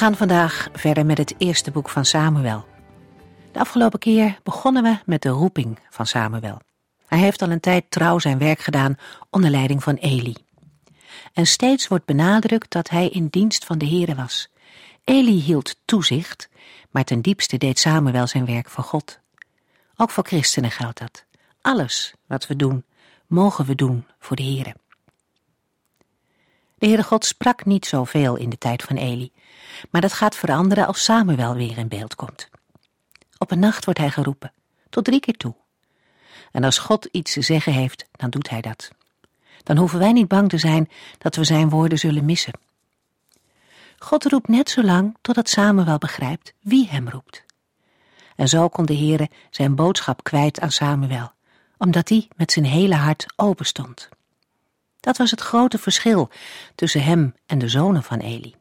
Gaan vandaag verder met het eerste boek van Samuel. De afgelopen keer begonnen we met de roeping van Samuel. Hij heeft al een tijd trouw zijn werk gedaan onder leiding van Eli. En steeds wordt benadrukt dat hij in dienst van de Here was. Eli hield toezicht, maar ten diepste deed Samuel zijn werk voor God. Ook voor christenen geldt dat. Alles wat we doen, mogen we doen voor de Here. De Heere God sprak niet zoveel in de tijd van Eli, maar dat gaat veranderen als Samuel weer in beeld komt. Op een nacht wordt hij geroepen, tot drie keer toe. En als God iets te zeggen heeft, dan doet hij dat. Dan hoeven wij niet bang te zijn dat we zijn woorden zullen missen. God roept net zo lang totdat Samuel begrijpt wie hem roept. En zo kon de Heere zijn boodschap kwijt aan Samuel, omdat hij met zijn hele hart open stond. Dat was het grote verschil tussen hem en de zonen van Eli.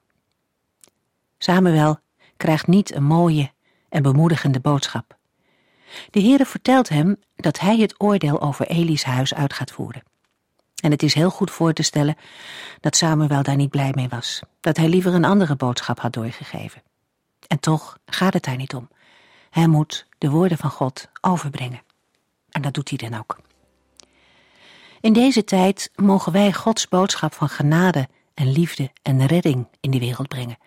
Samuel krijgt niet een mooie en bemoedigende boodschap. De Heere vertelt hem dat hij het oordeel over Eli's huis uit gaat voeren. En het is heel goed voor te stellen dat Samuel daar niet blij mee was, dat hij liever een andere boodschap had doorgegeven. En toch gaat het daar niet om. Hij moet de woorden van God overbrengen. En dat doet hij dan ook. In deze tijd mogen wij Gods boodschap van genade en liefde en redding in de wereld brengen.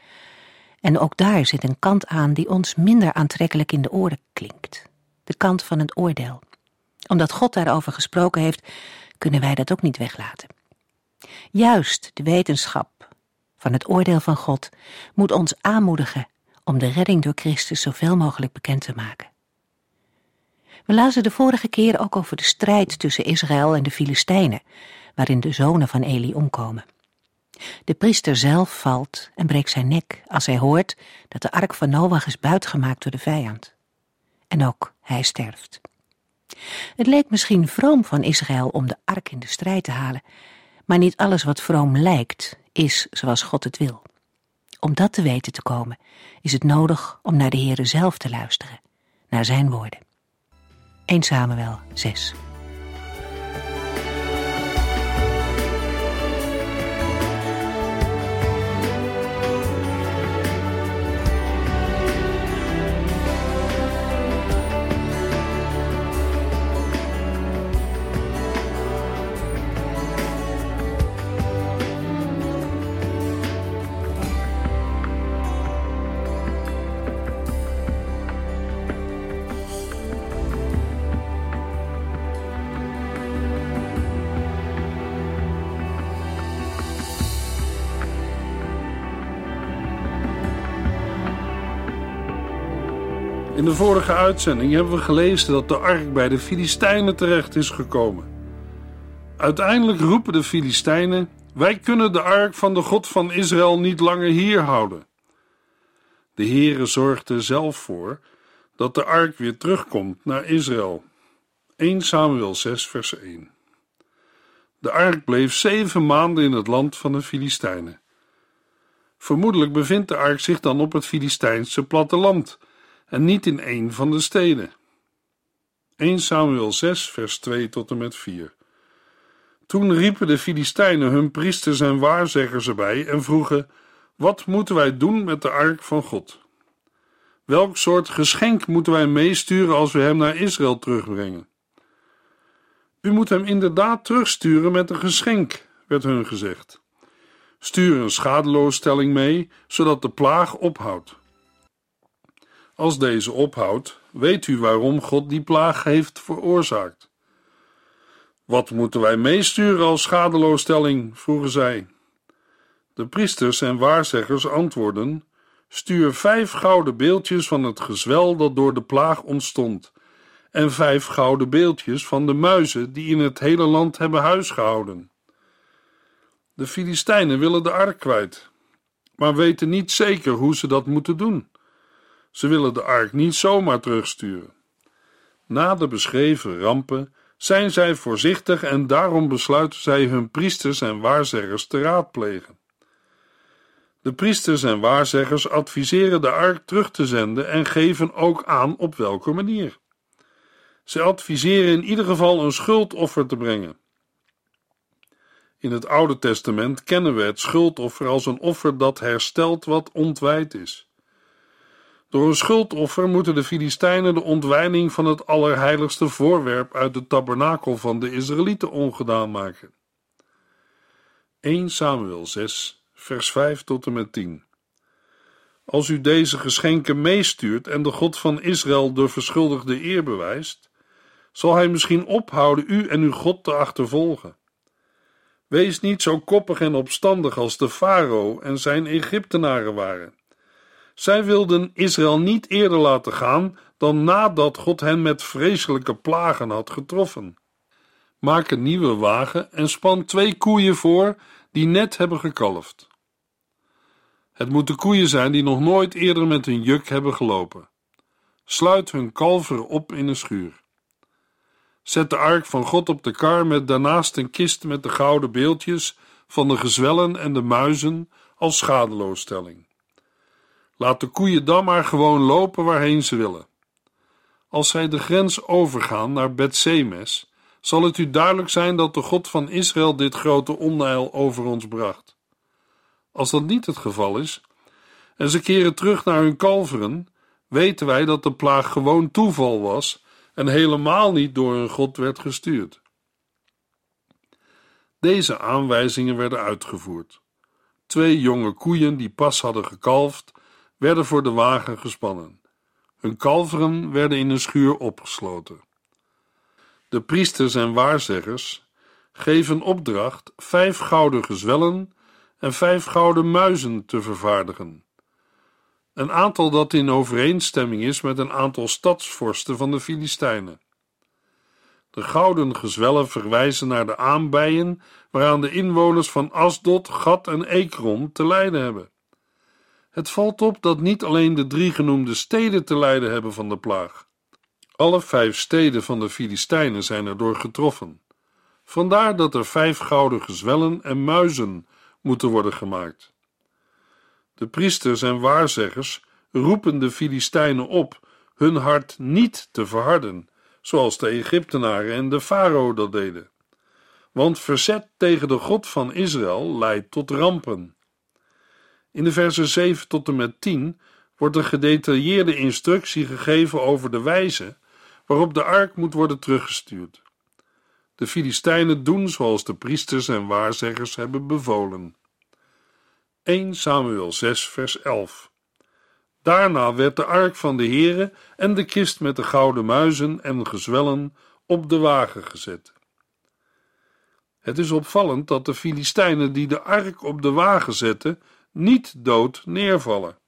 En ook daar zit een kant aan die ons minder aantrekkelijk in de oren klinkt. De kant van het oordeel. Omdat God daarover gesproken heeft, kunnen wij dat ook niet weglaten. Juist de wetenschap van het oordeel van God moet ons aanmoedigen om de redding door Christus zoveel mogelijk bekend te maken. We lazen de vorige keer ook over de strijd tussen Israël en de Filistijnen, waarin de zonen van Eli omkomen. De priester zelf valt en breekt zijn nek als hij hoort dat de ark van Noach is buitgemaakt door de vijand. En ook hij sterft. Het leek misschien vroom van Israël om de ark in de strijd te halen, maar niet alles wat vroom lijkt, is zoals God het wil. Om dat te weten te komen, is het nodig om naar de Heere zelf te luisteren, naar zijn woorden. 1 Samuel 6 In de vorige uitzending hebben we gelezen dat de ark bij de Filistijnen terecht is gekomen. Uiteindelijk roepen de Filistijnen: Wij kunnen de ark van de God van Israël niet langer hier houden. De Heere zorgt er zelf voor dat de ark weer terugkomt naar Israël. 1 Samuel 6, vers 1. De ark bleef zeven maanden in het land van de Filistijnen. Vermoedelijk bevindt de ark zich dan op het Filistijnse platteland en niet in een van de steden. 1 Samuel 6, vers 2 tot en met 4. Toen riepen de Filistijnen hun priesters en waarzeggers erbij en vroegen: Wat moeten wij doen met de ark van God? Welk soort geschenk moeten wij meesturen als we hem naar Israël terugbrengen? U moet hem inderdaad terugsturen met een geschenk, werd hun gezegd. Stuur een schadeloosstelling mee, zodat de plaag ophoudt. Als deze ophoudt, weet u waarom God die plaag heeft veroorzaakt. Wat moeten wij meesturen als schadeloosstelling? vroegen zij. De priesters en waarzeggers antwoordden: Stuur vijf gouden beeldjes van het gezwel dat door de plaag ontstond, en vijf gouden beeldjes van de muizen die in het hele land hebben huisgehouden. De Filistijnen willen de ark kwijt. maar weten niet zeker hoe ze dat moeten doen. Ze willen de ark niet zomaar terugsturen. Na de beschreven rampen zijn zij voorzichtig en daarom besluiten zij hun priesters en waarzeggers te raadplegen. De priesters en waarzeggers adviseren de ark terug te zenden en geven ook aan op welke manier. Ze adviseren in ieder geval een schuldoffer te brengen. In het Oude Testament kennen we het schuldoffer als een offer dat herstelt wat ontwijd is. Door een schuldoffer moeten de Filistijnen de ontwijning van het allerheiligste voorwerp uit de tabernakel van de Israëlieten ongedaan maken. 1 Samuel 6, vers 5 tot en met 10. Als u deze geschenken meestuurt en de God van Israël de verschuldigde eer bewijst, zal hij misschien ophouden u en uw God te achtervolgen. Wees niet zo koppig en opstandig als de farao en zijn Egyptenaren waren. Zij wilden Israël niet eerder laten gaan dan nadat God hen met vreselijke plagen had getroffen. Maak een nieuwe wagen en span twee koeien voor die net hebben gekalfd. Het moeten koeien zijn die nog nooit eerder met een juk hebben gelopen. Sluit hun kalver op in een schuur. Zet de ark van God op de kar met daarnaast een kist met de gouden beeldjes van de gezwellen en de muizen als schadeloosstelling. Laat de koeien dan maar gewoon lopen waarheen ze willen. Als zij de grens overgaan naar Bethsemes, zal het u duidelijk zijn dat de God van Israël dit grote onheil over ons bracht. Als dat niet het geval is, en ze keren terug naar hun kalveren, weten wij dat de plaag gewoon toeval was en helemaal niet door een God werd gestuurd. Deze aanwijzingen werden uitgevoerd. Twee jonge koeien die pas hadden gekalfd, werden voor de wagen gespannen. Hun kalveren werden in een schuur opgesloten. De priesters en waarzeggers geven opdracht vijf gouden gezwellen en vijf gouden muizen te vervaardigen. Een aantal dat in overeenstemming is met een aantal stadsvorsten van de Filistijnen. De gouden gezwellen verwijzen naar de aanbijen waaraan de inwoners van Asdod, Gat en Ekron te lijden hebben. Het valt op dat niet alleen de drie genoemde steden te lijden hebben van de plaag. Alle vijf steden van de Filistijnen zijn erdoor getroffen. Vandaar dat er vijf gouden gezwellen en muizen moeten worden gemaakt. De priesters en waarzeggers roepen de Filistijnen op hun hart niet te verharden, zoals de Egyptenaren en de farao dat deden. Want verzet tegen de God van Israël leidt tot rampen. In de versen 7 tot en met 10 wordt een gedetailleerde instructie gegeven over de wijze waarop de ark moet worden teruggestuurd. De Filistijnen doen zoals de priesters en waarzeggers hebben bevolen. 1 Samuel 6 vers 11 Daarna werd de ark van de Heere en de kist met de gouden muizen en gezwellen op de wagen gezet. Het is opvallend dat de Filistijnen die de ark op de wagen zetten, niet dood neervallen.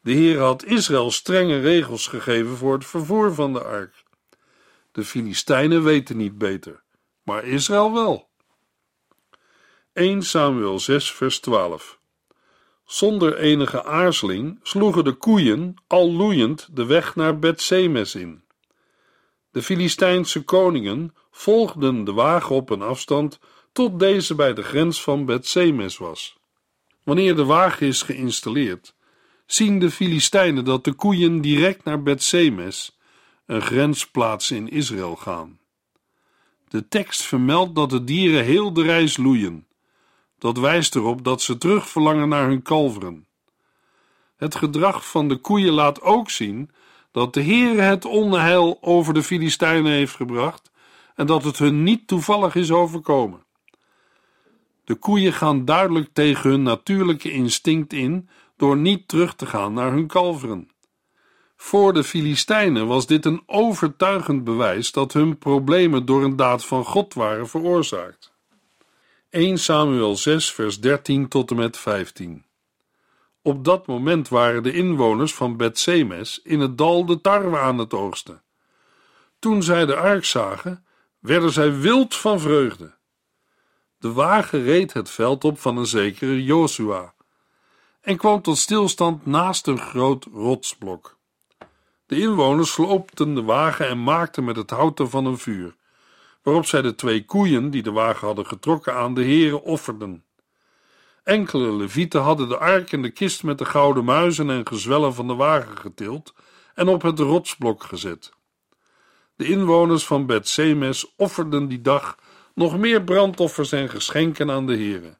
De Heer had Israël strenge regels gegeven voor het vervoer van de ark. De Filistijnen weten niet beter, maar Israël wel. 1 Samuel 6 vers 12 Zonder enige aarzeling sloegen de koeien al loeiend de weg naar Bethsemes in. De Filistijnse koningen volgden de wagen op een afstand tot deze bij de grens van Bethsemes was. Wanneer de wagen is geïnstalleerd, zien de Filistijnen dat de koeien direct naar Bethsemes, een grensplaats in Israël, gaan. De tekst vermeldt dat de dieren heel de reis loeien. Dat wijst erop dat ze terug verlangen naar hun kalveren. Het gedrag van de koeien laat ook zien dat de Heer het onheil over de Filistijnen heeft gebracht en dat het hun niet toevallig is overkomen. De koeien gaan duidelijk tegen hun natuurlijke instinct in door niet terug te gaan naar hun kalveren. Voor de Filistijnen was dit een overtuigend bewijs dat hun problemen door een daad van God waren veroorzaakt. 1 Samuel 6, vers 13 tot en met 15. Op dat moment waren de inwoners van Bethsemes in het dal de tarwe aan het oogsten. Toen zij de ark zagen, werden zij wild van vreugde. De wagen reed het veld op van een zekere Josua. en kwam tot stilstand naast een groot rotsblok. De inwoners sloopten de wagen en maakten met het hout van een vuur, waarop zij de twee koeien die de wagen hadden getrokken aan de heren offerden. Enkele levieten hadden de ark en de kist met de gouden muizen en gezwellen van de wagen getild en op het rotsblok gezet. De inwoners van Bet-Semes offerden die dag nog meer brandoffers en geschenken aan de heren.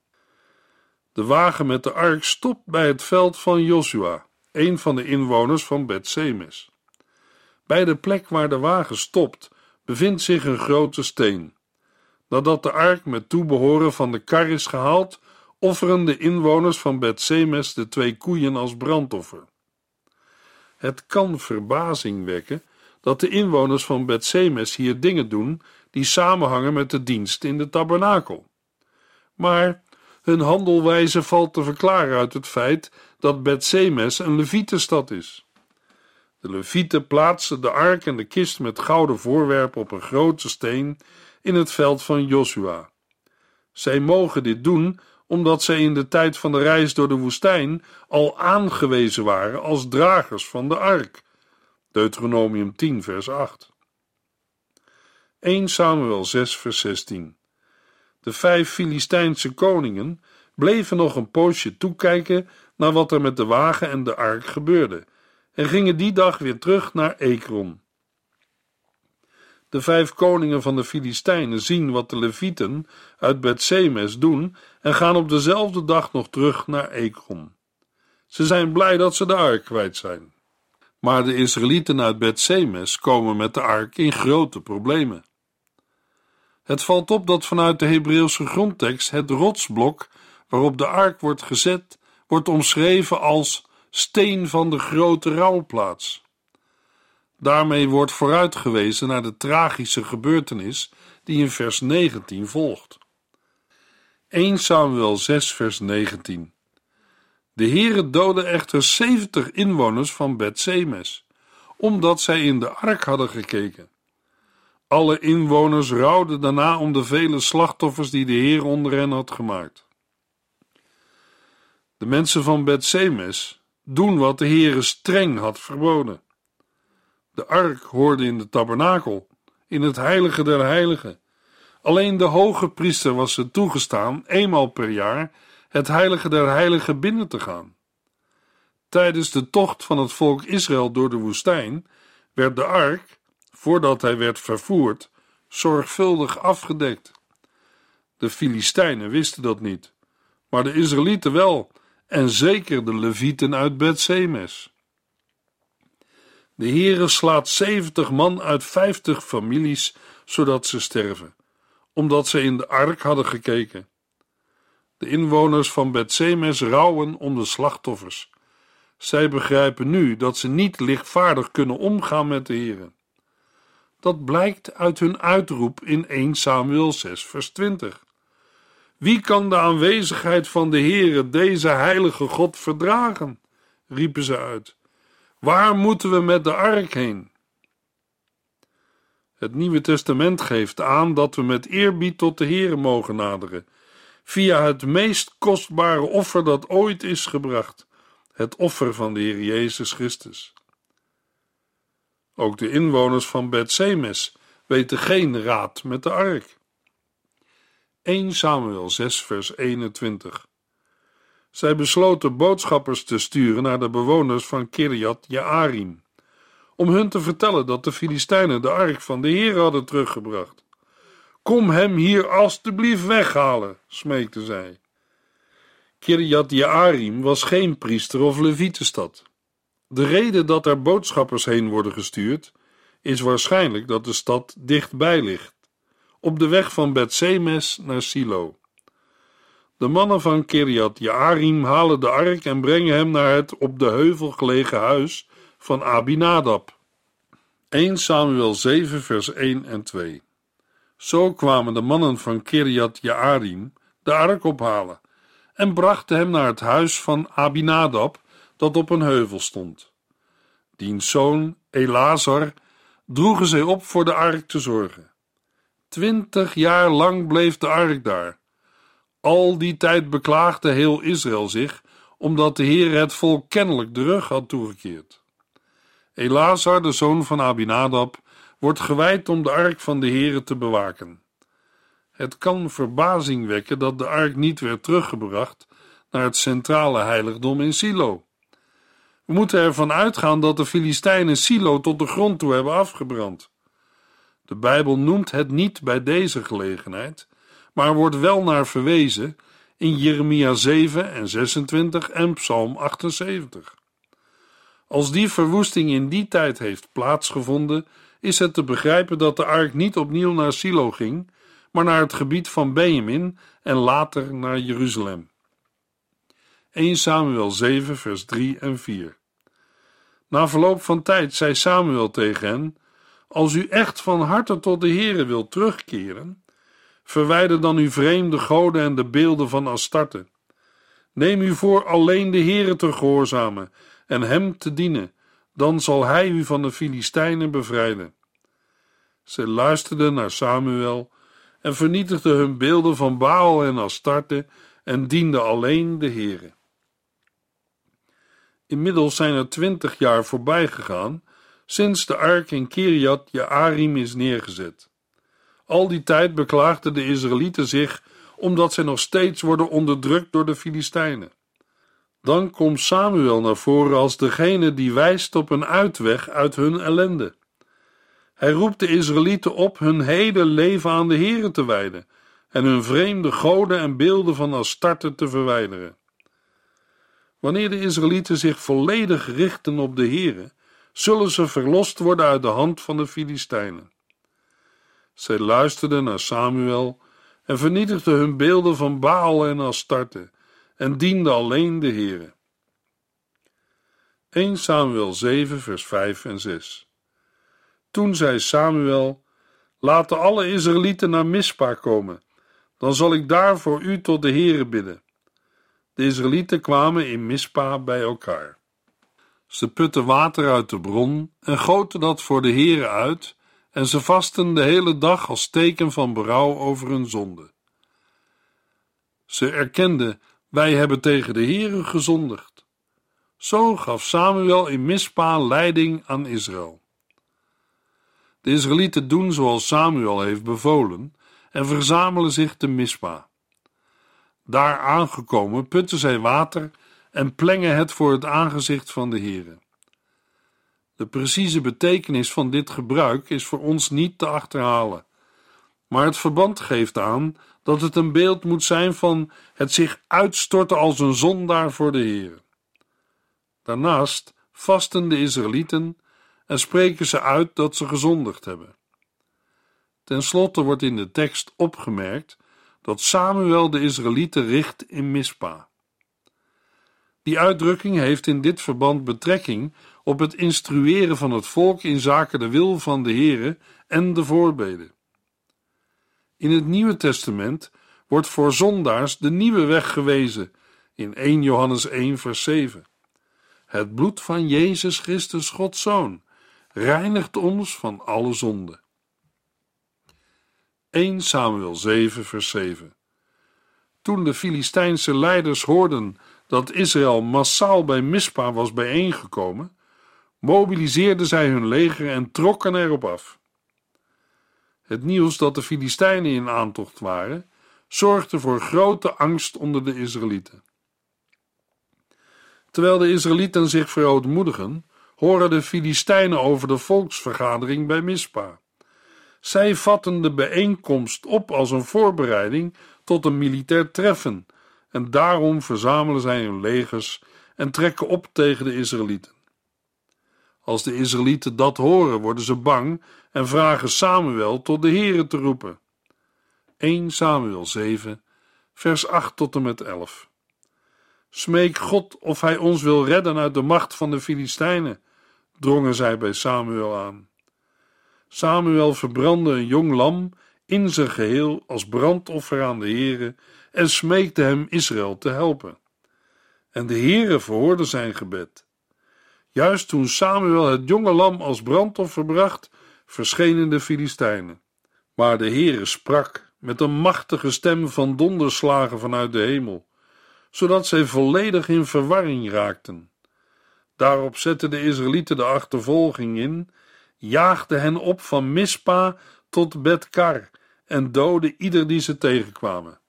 De wagen met de ark stopt bij het veld van Josua, een van de inwoners van Bet-Semes. Bij de plek waar de wagen stopt, bevindt zich een grote steen. Nadat de ark met toebehoren van de kar is gehaald, offeren de inwoners van Bet-Semes de twee koeien als brandoffer. Het kan verbazing wekken dat de inwoners van Bet-Semes hier dingen doen die samenhangen met de dienst in de tabernakel. Maar hun handelwijze valt te verklaren uit het feit dat Bet-Semes een Levietenstad is. De Levieten plaatsen de ark en de kist met gouden voorwerpen op een grote steen in het veld van Josua. Zij mogen dit doen omdat zij in de tijd van de reis door de woestijn al aangewezen waren als dragers van de ark. Deuteronomium 10, vers 8. 1 Samuel 6, vers 16. De vijf Filistijnse koningen bleven nog een poosje toekijken naar wat er met de wagen en de ark gebeurde en gingen die dag weer terug naar Ekron. De vijf koningen van de Filistijnen zien wat de Levieten uit Bethsemes doen en gaan op dezelfde dag nog terug naar Ekron. Ze zijn blij dat ze de ark kwijt zijn. Maar de Israëlieten uit Bethsemes komen met de ark in grote problemen. Het valt op dat vanuit de Hebreeuwse grondtekst het rotsblok waarop de ark wordt gezet, wordt omschreven als steen van de grote rouwplaats. Daarmee wordt vooruitgewezen naar de tragische gebeurtenis die in vers 19 volgt. 1 Samuel 6 vers 19 De Heere doodde echter 70 inwoners van Bet-Semes, omdat zij in de ark hadden gekeken. Alle inwoners rouwden daarna om de vele slachtoffers die de Heer onder hen had gemaakt. De mensen van Bet-Semes doen wat de Heere streng had verboden. De ark hoorde in de tabernakel, in het heilige der heiligen. Alleen de hoge priester was het toegestaan eenmaal per jaar het heilige der heiligen binnen te gaan. Tijdens de tocht van het volk Israël door de woestijn werd de ark, voordat hij werd vervoerd, zorgvuldig afgedekt. De Filistijnen wisten dat niet, maar de Israëlieten wel, en zeker de Levieten uit Bethsemes. De Heere slaat zeventig man uit vijftig families, zodat ze sterven, omdat ze in de ark hadden gekeken. De inwoners van Bethsemes rouwen om de slachtoffers. Zij begrijpen nu dat ze niet lichtvaardig kunnen omgaan met de Heere. Dat blijkt uit hun uitroep in 1 Samuel 6 vers 20. Wie kan de aanwezigheid van de Heere, deze heilige God, verdragen? riepen ze uit. Waar moeten we met de ark heen? Het Nieuwe Testament geeft aan dat we met eerbied tot de Heere mogen naderen, via het meest kostbare offer dat ooit is gebracht, het offer van de Heer Jezus Christus. Ook de inwoners van Bethsemes weten geen raad met de ark. 1 Samuel 6 vers 21 zij besloten boodschappers te sturen naar de bewoners van Kirjat Jearim, om hun te vertellen dat de Filistijnen de ark van de Heer hadden teruggebracht. Kom hem hier alstublieft weghalen, smeekten zij. Kirjat Jearim was geen priester of levietenstad. De reden dat er boodschappers heen worden gestuurd, is waarschijnlijk dat de stad dichtbij ligt, op de weg van Bethsemes naar Silo. De mannen van Kiriat Jearim halen de ark en brengen hem naar het op de heuvel gelegen huis van Abinadab. 1 Samuel 7 vers 1 en 2 Zo kwamen de mannen van Kiriat Jearim de ark ophalen en brachten hem naar het huis van Abinadab dat op een heuvel stond. Diens zoon Elazar droegen zij op voor de ark te zorgen. Twintig jaar lang bleef de ark daar al die tijd beklaagde heel Israël zich omdat de Heer het volk kennelijk de rug had toegekeerd. Elazar, de zoon van Abinadab, wordt gewijd om de ark van de Heere te bewaken. Het kan verbazing wekken dat de ark niet werd teruggebracht naar het centrale heiligdom in Silo. We moeten ervan uitgaan dat de Filistijnen Silo tot de grond toe hebben afgebrand. De Bijbel noemt het niet bij deze gelegenheid, maar wordt wel naar verwezen in Jeremia 7 en 26 en Psalm 78. Als die verwoesting in die tijd heeft plaatsgevonden, is het te begrijpen dat de ark niet opnieuw naar Silo ging, maar naar het gebied van Benjamin en later naar Jeruzalem. 1 Samuel 7, vers 3 en 4. Na verloop van tijd zei Samuel tegen hen: Als u echt van harte tot de Heere wilt terugkeren, verwijder dan uw vreemde goden en de beelden van Astarte. Neem u voor alleen de Heere te gehoorzamen en hem te dienen, dan zal hij u van de Filistijnen bevrijden. Ze luisterden naar Samuel en vernietigden hun beelden van Baal en Astarte en dienden alleen de Heere. Inmiddels zijn er twintig jaar voorbij gegaan sinds de ark in Kiriat Jearim is neergezet. Al die tijd beklaagden de Israëlieten zich omdat zij nog steeds worden onderdrukt door de Filistijnen. Dan komt Samuel naar voren als degene die wijst op een uitweg uit hun ellende. Hij roept de Israëlieten op hun hele leven aan de Here te wijden en hun vreemde goden en beelden van Astarte te verwijderen. Wanneer de Israëlieten zich volledig richten op de Here, zullen ze verlost worden uit de hand van de Filistijnen. Zij luisterden naar Samuel en vernietigden hun beelden van Baal en Astarte en dienden alleen de Heere. 1 Samuel 7 vers 5 en 6 Toen zei Samuel, laten alle Israëlieten naar Mispa komen, dan zal ik daar voor u tot de Heere bidden. De Israëlieten kwamen in Mispa bij elkaar. Ze putten water uit de bron en goten dat voor de Heere uit, en ze vasten de hele dag als teken van berouw over hun zonde. Ze erkenden: wij hebben tegen de Heere gezondigd. Zo gaf Samuel in Mispa leiding aan Israël. De Israëlieten doen zoals Samuel heeft bevolen en verzamelen zich te Mispa. Daar aangekomen putten zij water en plengen het voor het aangezicht van de Heere. De precieze betekenis van dit gebruik is voor ons niet te achterhalen, maar het verband geeft aan dat het een beeld moet zijn van het zich uitstorten als een zondaar voor de Heer. Daarnaast vasten de Israëlieten en spreken ze uit dat ze gezondigd hebben. Ten slotte wordt in de tekst opgemerkt dat Samuel de Israëlieten richt in Mispa. Die uitdrukking heeft in dit verband betrekking op het instrueren van het volk in zaken de wil van de Heere en de voorbeden. In het Nieuwe Testament wordt voor zondaars de nieuwe weg gewezen in 1 Johannes 1 vers 7. Het bloed van Jezus Christus, Gods Zoon, reinigt ons van alle zonde. 1 Samuel 7 vers 7 Toen de Filistijnse leiders hoorden dat Israël massaal bij Mispa was bijeengekomen, mobiliseerden zij hun leger en trokken erop af. Het nieuws dat de Filistijnen in aantocht waren, zorgde voor grote angst onder de Israëlieten. Terwijl de Israëlieten zich verootmoedigen, horen de Filistijnen over de volksvergadering bij Mispa. Zij vatten de bijeenkomst op als een voorbereiding tot een militair treffen, en daarom verzamelen zij hun legers en trekken op tegen de Israëlieten. Als de Israëlieten dat horen, worden ze bang en vragen Samuel tot de Here te roepen. 1 Samuel 7, vers 8 tot en met 11. Smeek God of hij ons wil redden uit de macht van de Filistijnen, drongen zij bij Samuel aan. Samuel verbrandde een jong lam in zijn geheel als brandoffer aan de Heere en smeekte hem Israël te helpen. En de Heere verhoorde zijn gebed. Juist toen Samuel het jonge lam als brandoffer bracht, verschenen de Filistijnen. Maar de Heere sprak met een machtige stem van donderslagen vanuit de hemel. zodat zij volledig in verwarring raakten. Daarop zetten de Israëlieten de achtervolging in, jaagden hen op van Mispa tot Betkar en doodden ieder die ze tegenkwamen.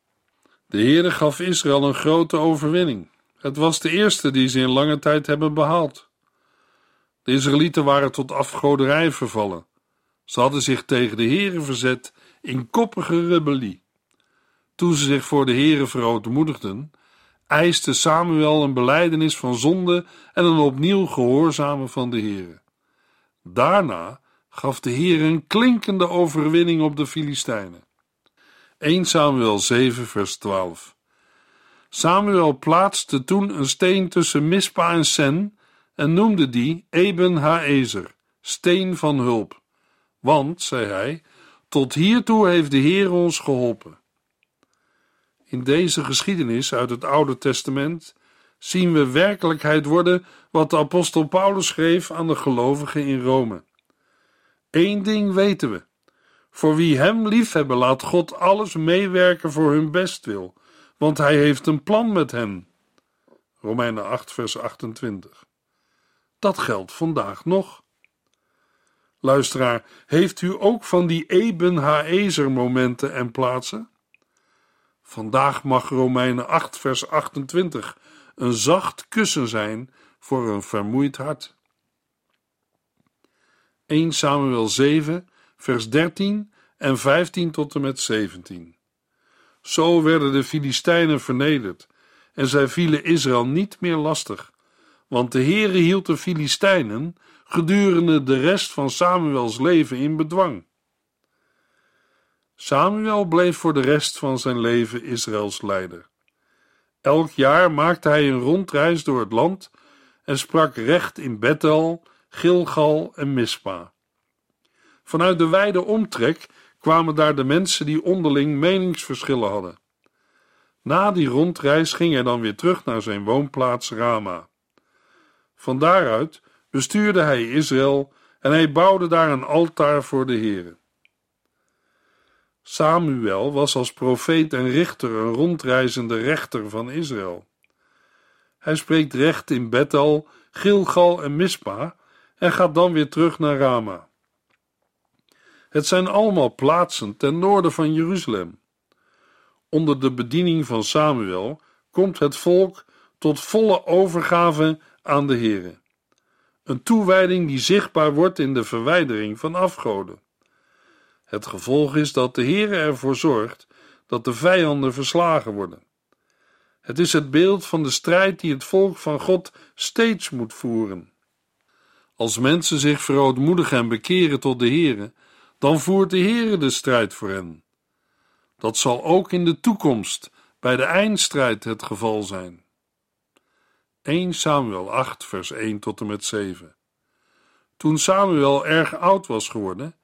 De Heere gaf Israël een grote overwinning. Het was de eerste die ze in lange tijd hebben behaald. De Israëlieten waren tot afgoderij vervallen. Ze hadden zich tegen de Heere verzet in koppige rebellie. Toen ze zich voor de Heere verootmoedigden, eiste Samuel een belijdenis van zonde en een opnieuw gehoorzamen van de Heere. Daarna gaf de Heer een klinkende overwinning op de Filistijnen. 1 Samuel 7 vers 12 Samuel plaatste toen een steen tussen Mispa en Sen en noemde die Eben Haezer, steen van hulp. Want, zei hij, tot hiertoe heeft de Heer ons geholpen. In deze geschiedenis uit het Oude Testament zien we werkelijkheid worden wat de apostel Paulus schreef aan de gelovigen in Rome. Eén ding weten we. Voor wie hem liefhebben, laat God alles meewerken voor hun bestwil, want hij heeft een plan met hen. Romeinen 8, vers 28. Dat geldt vandaag nog. Luisteraar, heeft u ook van die Eben Haezer momenten en plaatsen? Vandaag mag Romeinen 8, vers 28 een zacht kussen zijn voor een vermoeid hart. 1 Samuel 7, vers 13 en 15 tot en met 17. Zo werden de Filistijnen vernederd en zij vielen Israël niet meer lastig, want de Heere hield de Filistijnen gedurende de rest van Samuels leven in bedwang. Samuel bleef voor de rest van zijn leven Israëls leider. Elk jaar maakte hij een rondreis door het land en sprak recht in Bethel, Gilgal en Mispa. Vanuit de wijde omtrek kwamen daar de mensen die onderling meningsverschillen hadden. Na die rondreis ging hij dan weer terug naar zijn woonplaats Rama. Van daaruit bestuurde hij Israël en hij bouwde daar een altaar voor de Heere. Samuel was als profeet en richter een rondreizende rechter van Israël. Hij spreekt recht in Bethel, Gilgal en Mispa en gaat dan weer terug naar Rama. Het zijn allemaal plaatsen ten noorden van Jeruzalem. Onder de bediening van Samuel komt het volk tot volle overgave aan de Heere. Een toewijding die zichtbaar wordt in de verwijdering van afgoden. Het gevolg is dat de Heere ervoor zorgt dat de vijanden verslagen worden. Het is het beeld van de strijd die het volk van God steeds moet voeren. Als mensen zich verootmoedigen en bekeren tot de Heere, dan voert de Heere de strijd voor hen. Dat zal ook in de toekomst bij de eindstrijd het geval zijn. 1 Samuel 8, vers 1 tot en met 7. Toen Samuel erg oud was geworden,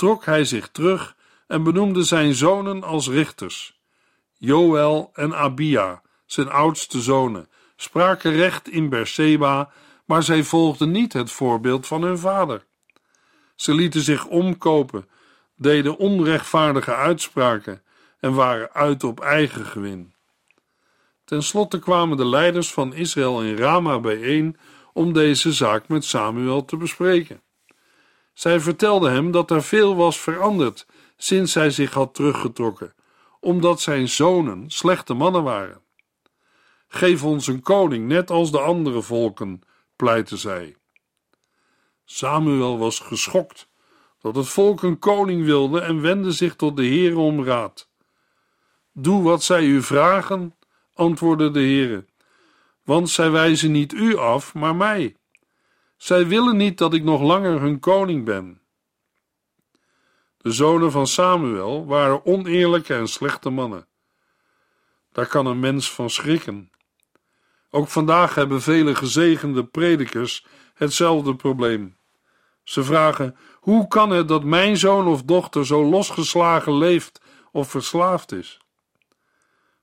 trok hij zich terug en benoemde zijn zonen als richters. Joël en Abia, zijn oudste zonen, spraken recht in Berseba, maar zij volgden niet het voorbeeld van hun vader. Ze lieten zich omkopen, deden onrechtvaardige uitspraken en waren uit op eigen gewin. Ten slotte kwamen de leiders van Israël in Rama bijeen om deze zaak met Samuel te bespreken. Zij vertelden hem dat er veel was veranderd sinds hij zich had teruggetrokken, omdat zijn zonen slechte mannen waren. Geef ons een koning, net als de andere volken, pleitte zij. Samuel was geschokt dat het volk een koning wilde en wendde zich tot de Heere om raad. Doe wat zij u vragen, antwoordde de Heere, want zij wijzen niet u af, maar mij. Zij willen niet dat ik nog langer hun koning ben. De zonen van Samuel waren oneerlijke en slechte mannen. Daar kan een mens van schrikken. Ook vandaag hebben vele gezegende predikers hetzelfde probleem. Ze vragen: hoe kan het dat mijn zoon of dochter zo losgeslagen leeft of verslaafd is?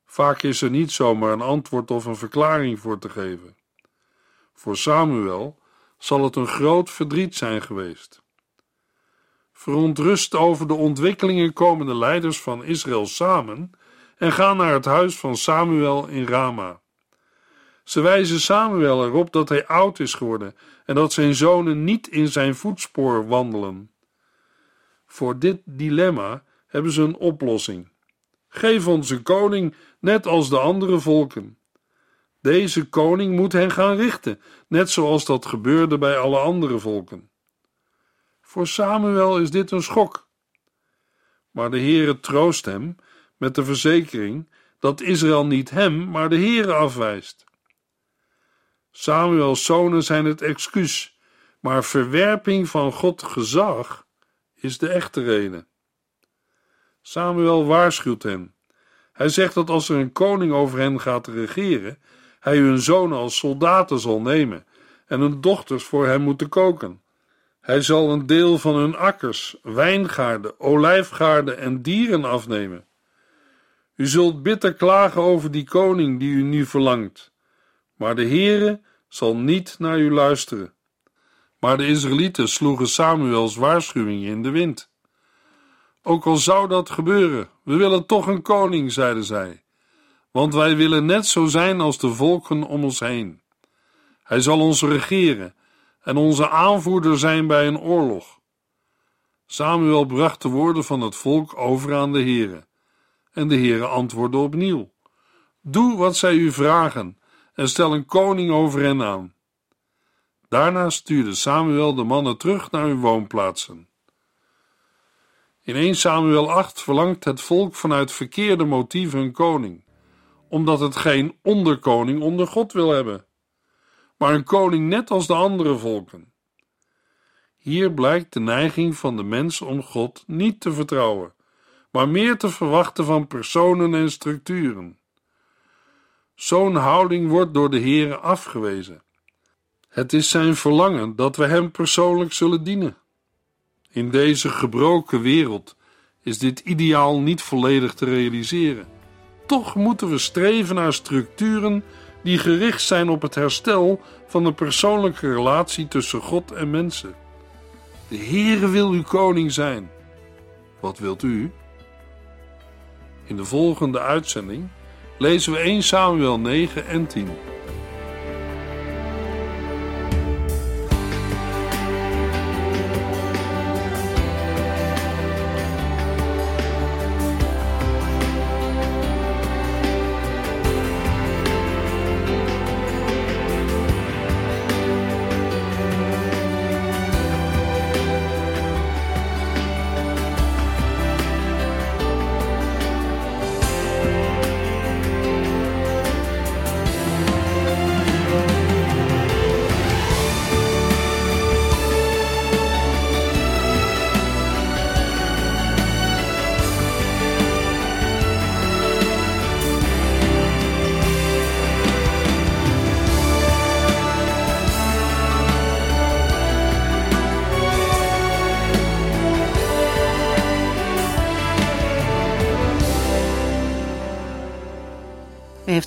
Vaak is er niet zomaar een antwoord of een verklaring voor te geven. Voor Samuel zal het een groot verdriet zijn geweest. Verontrust over de ontwikkelingen komen de leiders van Israël samen en gaan naar het huis van Samuel in Rama. Ze wijzen Samuel erop dat hij oud is geworden en dat zijn zonen niet in zijn voetspoor wandelen. Voor dit dilemma hebben ze een oplossing. Geef ons een koning, net als de andere volken. Deze koning moet hen gaan richten, net zoals dat gebeurde bij alle andere volken. Voor Samuel is dit een schok. Maar de Heere troost hem met de verzekering dat Israël niet hem, maar de Heere afwijst. Samuels zonen zijn het excuus, maar verwerping van God gezag is de echte reden. Samuel waarschuwt hen. Hij zegt dat als er een koning over hen gaat regeren, hij hun zonen als soldaten zal nemen en hun dochters voor hem moeten koken. Hij zal een deel van hun akkers, wijngaarden, olijfgaarden en dieren afnemen. U zult bitter klagen over die koning die u nu verlangt, maar de Heere zal niet naar u luisteren. Maar de Israëlieten sloegen Samuels waarschuwing in de wind. Ook al zou dat gebeuren, we willen toch een koning, zeiden zij, want wij willen net zo zijn als de volken om ons heen. Hij zal ons regeren en onze aanvoerder zijn bij een oorlog. Samuel bracht de woorden van het volk over aan de Heere, en de Heere antwoordde opnieuw: Doe wat zij u vragen en stel een koning over hen aan. Daarna stuurde Samuel de mannen terug naar hun woonplaatsen. In 1 Samuel 8 verlangt het volk vanuit verkeerde motieven een koning, omdat het geen onderkoning onder God wil hebben, maar een koning net als de andere volken. Hier blijkt de neiging van de mens om God niet te vertrouwen, maar meer te verwachten van personen en structuren. Zo'n houding wordt door de Heere afgewezen. Het is zijn verlangen dat we hem persoonlijk zullen dienen. In deze gebroken wereld is dit ideaal niet volledig te realiseren. Toch moeten we streven naar structuren die gericht zijn op het herstel van de persoonlijke relatie tussen God en mensen. De Heere wil uw koning zijn. Wat wilt u? In de volgende uitzending lezen we 1 Samuel 9 en 10.